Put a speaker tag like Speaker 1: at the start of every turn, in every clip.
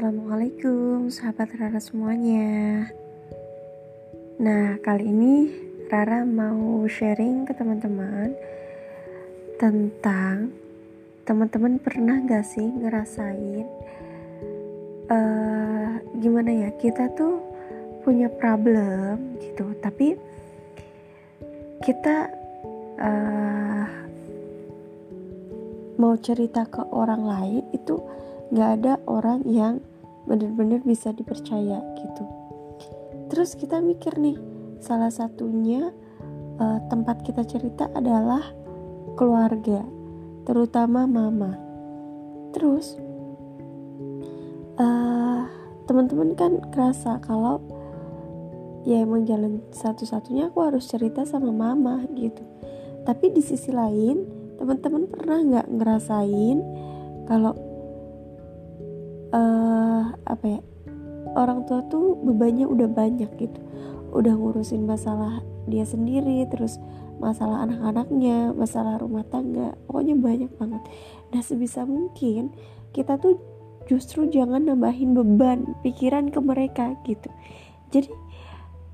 Speaker 1: Assalamualaikum sahabat Rara semuanya. Nah kali ini Rara mau sharing ke teman-teman Tentang Teman-teman pernah gak sih ngerasain uh, Gimana ya kita tuh punya problem gitu Tapi kita uh, mau cerita ke orang lain itu nggak ada orang yang benar-benar bisa dipercaya gitu. Terus kita mikir nih salah satunya uh, tempat kita cerita adalah keluarga terutama mama. Terus uh, teman-teman kan kerasa kalau ya emang jalan satu-satunya aku harus cerita sama mama gitu. Tapi di sisi lain teman-teman pernah nggak ngerasain kalau uh, apa ya orang tua tuh bebannya udah banyak gitu. Udah ngurusin masalah dia sendiri terus masalah anak-anaknya masalah rumah tangga pokoknya banyak banget. Nah sebisa mungkin kita tuh justru jangan nambahin beban pikiran ke mereka gitu. Jadi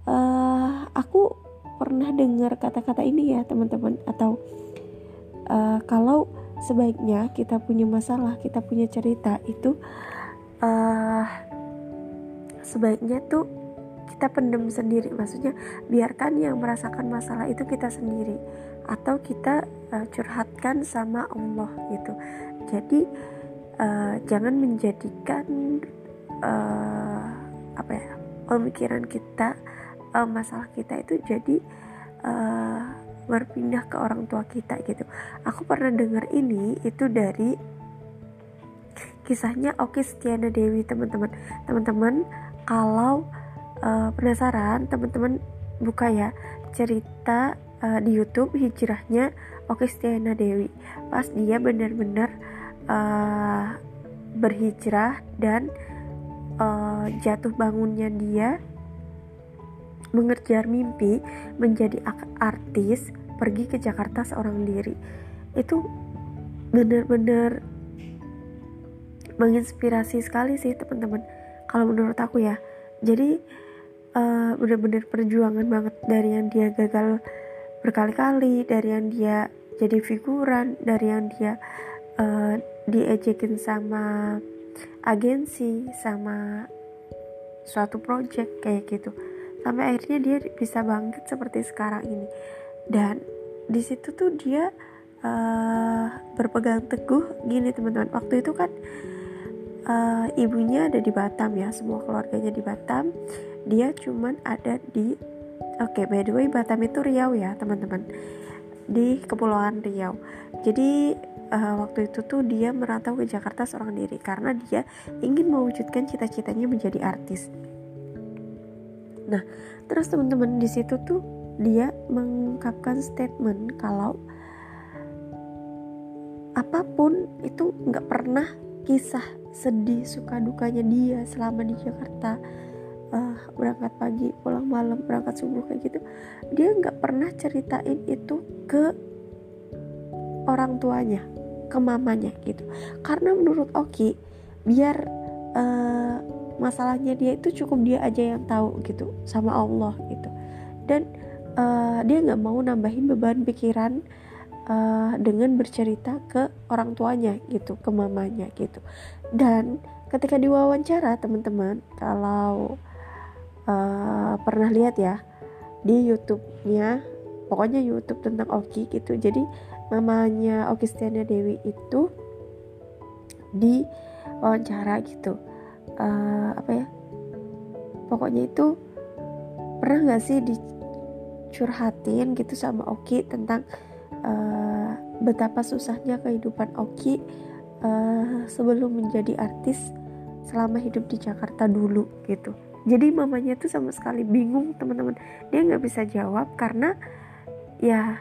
Speaker 1: uh, aku pernah dengar kata-kata ini ya teman-teman atau uh, kalau sebaiknya kita punya masalah kita punya cerita itu uh, sebaiknya tuh kita pendem sendiri. Maksudnya biarkan yang merasakan masalah itu kita sendiri. Atau kita uh, curhatkan sama Allah gitu. Jadi uh, jangan menjadikan uh, apa ya pemikiran kita uh, masalah kita itu jadi uh, berpindah ke orang tua kita gitu. Aku pernah dengar ini itu dari kisahnya Oki Setiana Dewi teman-teman. Teman-teman kalau uh, penasaran teman-teman buka ya cerita uh, di YouTube hijrahnya Oki Setiana Dewi. Pas dia benar-benar uh, berhijrah dan uh, jatuh bangunnya dia mengejar mimpi menjadi artis pergi ke Jakarta seorang diri. Itu benar-benar menginspirasi sekali sih teman-teman. Kalau menurut aku ya. Jadi uh, bener-bener perjuangan banget dari yang dia gagal berkali-kali dari yang dia jadi figuran dari yang dia uh, diejekin sama agensi sama suatu project kayak gitu. Sampai akhirnya dia bisa bangkit seperti sekarang ini. Dan di situ tuh dia uh, berpegang teguh. Gini teman-teman waktu itu kan ibunya ada di Batam ya semua keluarganya di Batam. Dia cuman ada di oke okay, by the way Batam itu Riau ya teman-teman. Di Kepulauan Riau. Jadi uh, waktu itu tuh dia merantau ke Jakarta seorang diri karena dia ingin mewujudkan cita-citanya menjadi artis. Nah terus teman-teman di situ tuh dia mengungkapkan statement kalau apa pun itu nggak pernah kisah sedih suka dukanya dia selama di Jakarta. Uh, berangkat pagi pulang malam berangkat subuh kayak gitu. Dia nggak pernah ceritain itu ke orang tuanya ke mamanya gitu. Karena menurut Oki biar uh, masalahnya dia itu cukup dia aja yang tahu gitu sama Allah gitu. Dan uh, dia nggak mau nambahin beban pikiran uh, dengan bercerita ke orang tuanya gitu ke mamanya gitu. Dan ketika diwawancara teman-teman kalau uh, pernah lihat ya di YouTube-nya pokoknya YouTube tentang Oki gitu. Jadi mamanya Oki Stiana Dewi itu di wawancara gitu. Uh, apa ya? Pokoknya itu pernah nggak sih dicurhatin gitu sama Oki tentang uh, betapa susahnya kehidupan Oki uh, sebelum menjadi artis selama hidup di Jakarta dulu gitu. Jadi mamanya tuh sama sekali bingung teman-teman. Dia nggak bisa jawab karena ya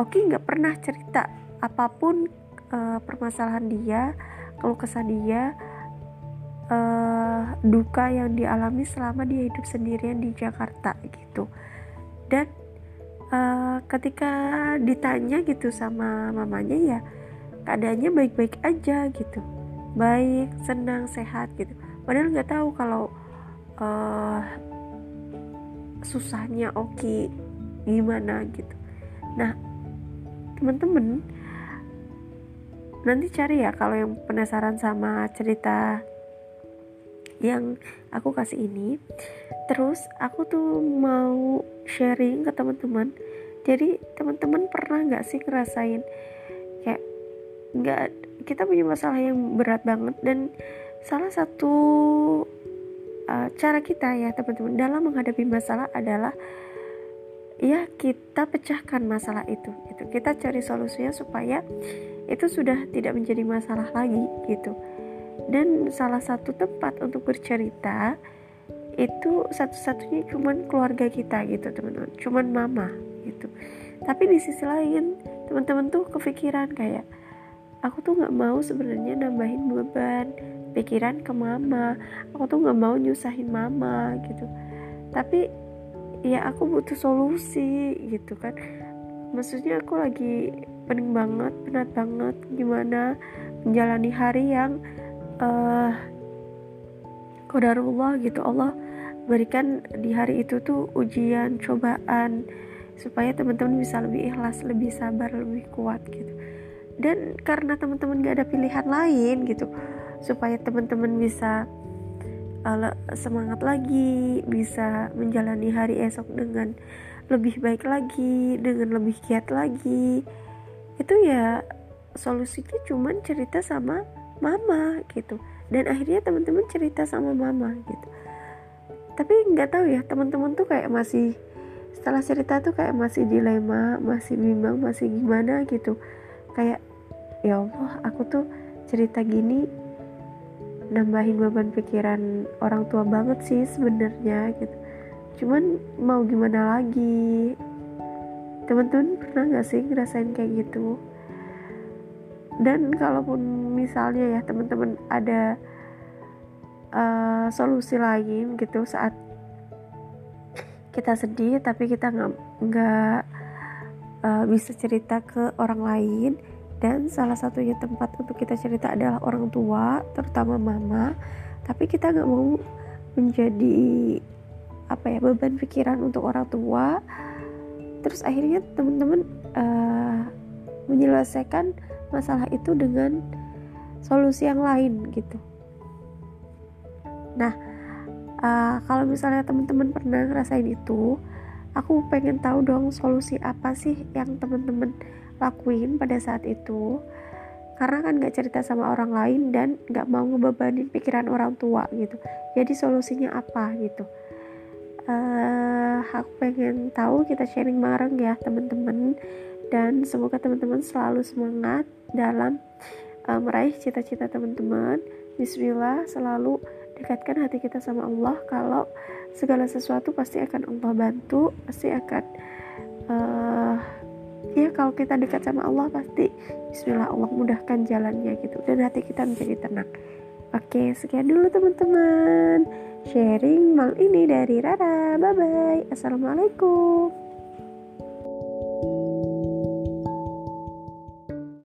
Speaker 1: Oki nggak pernah cerita apa pun uh, permasalahan dia keluh kesah dia uh, duka yang dialami selama dia hidup sendirian di Jakarta gitu. Dan uh, ketika ditanya gitu sama mamanya ya keadaannya baik-baik aja gitu. Baik senang sehat gitu. Padahal nggak tahu kalau uh, susahnya Oki gimana gitu. Nah teman-teman nanti cari ya kalau yang penasaran sama cerita yang aku kasih ini. Terus aku tuh mau sharing ke teman-teman. Jadi teman-teman pernah nggak sih ngerasain kayak nggak kita punya masalah yang berat banget dan salah satu uh, cara kita ya teman-teman dalam menghadapi masalah adalah ya kita pecahkan masalah itu gitu. Kita cari solusinya supaya itu sudah tidak menjadi masalah lagi gitu dan salah satu tempat untuk bercerita itu satu-satunya cuman keluarga kita gitu teman-teman. Cuman mama gitu. Tapi di sisi lain teman-teman tuh kepikiran kayak aku tuh nggak mau sebenarnya nambahin beban pikiran ke mama. Aku tuh nggak mau nyusahin mama gitu. Tapi ya aku butuh solusi gitu kan. Maksudnya aku lagi pening banget penat banget gimana menjalani hari yang uh, kodarullah gitu Allah berikan di hari itu tuh ujian cobaan supaya teman-teman bisa lebih ikhlas lebih sabar lebih kuat gitu. Dan karena teman-teman gak ada pilihan lain gitu supaya teman-teman bisa semangat lagi bisa menjalani hari esok dengan lebih baik lagi dengan lebih giat lagi itu ya solusinya cuman cerita sama mama gitu. Dan akhirnya teman-teman cerita sama mama gitu. Tapi nggak tahu ya teman-teman tuh kayak masih setelah cerita tuh kayak masih dilema masih bimbang masih gimana gitu. Kayak ya Allah aku tuh cerita gini nambahin beban pikiran orang tua banget sih sebenarnya gitu. Cuman mau gimana lagi? Teman-teman pernah nggak sih ngerasain kayak gitu? Dan kalaupun misalnya ya teman-teman ada uh, solusi lain gitu saat kita sedih tapi kita nggak nggak uh, bisa cerita ke orang lain. Dan salah satunya tempat untuk kita cerita adalah orang tua terutama mama. Tapi kita nggak mau menjadi apa ya beban pikiran untuk orang tua. Terus akhirnya teman-teman uh, menyelesaikan masalah itu dengan solusi yang lain gitu. Nah uh, kalau misalnya teman-teman pernah ngerasain itu aku pengen tahu dong solusi apa sih yang teman-teman lakuin pada saat itu. Karena kan gak cerita sama orang lain dan gak mau ngebebanin pikiran orang tua gitu. Jadi solusinya apa gitu. Uh, aku pengen tahu kita sharing bareng ya teman-teman. Dan semoga teman-teman selalu semangat dalam uh, meraih cita-cita teman-teman. Bismillah selalu dekatkan hati kita sama Allah. Kalau segala sesuatu pasti akan Allah bantu pasti akan uh, ya kalau kita dekat sama Allah pasti Bismillah Allah mudahkan jalannya gitu dan hati kita menjadi tenang. Oke sekian dulu teman-teman. Sharing mal ini dari Rara. Bye bye assalamualaikum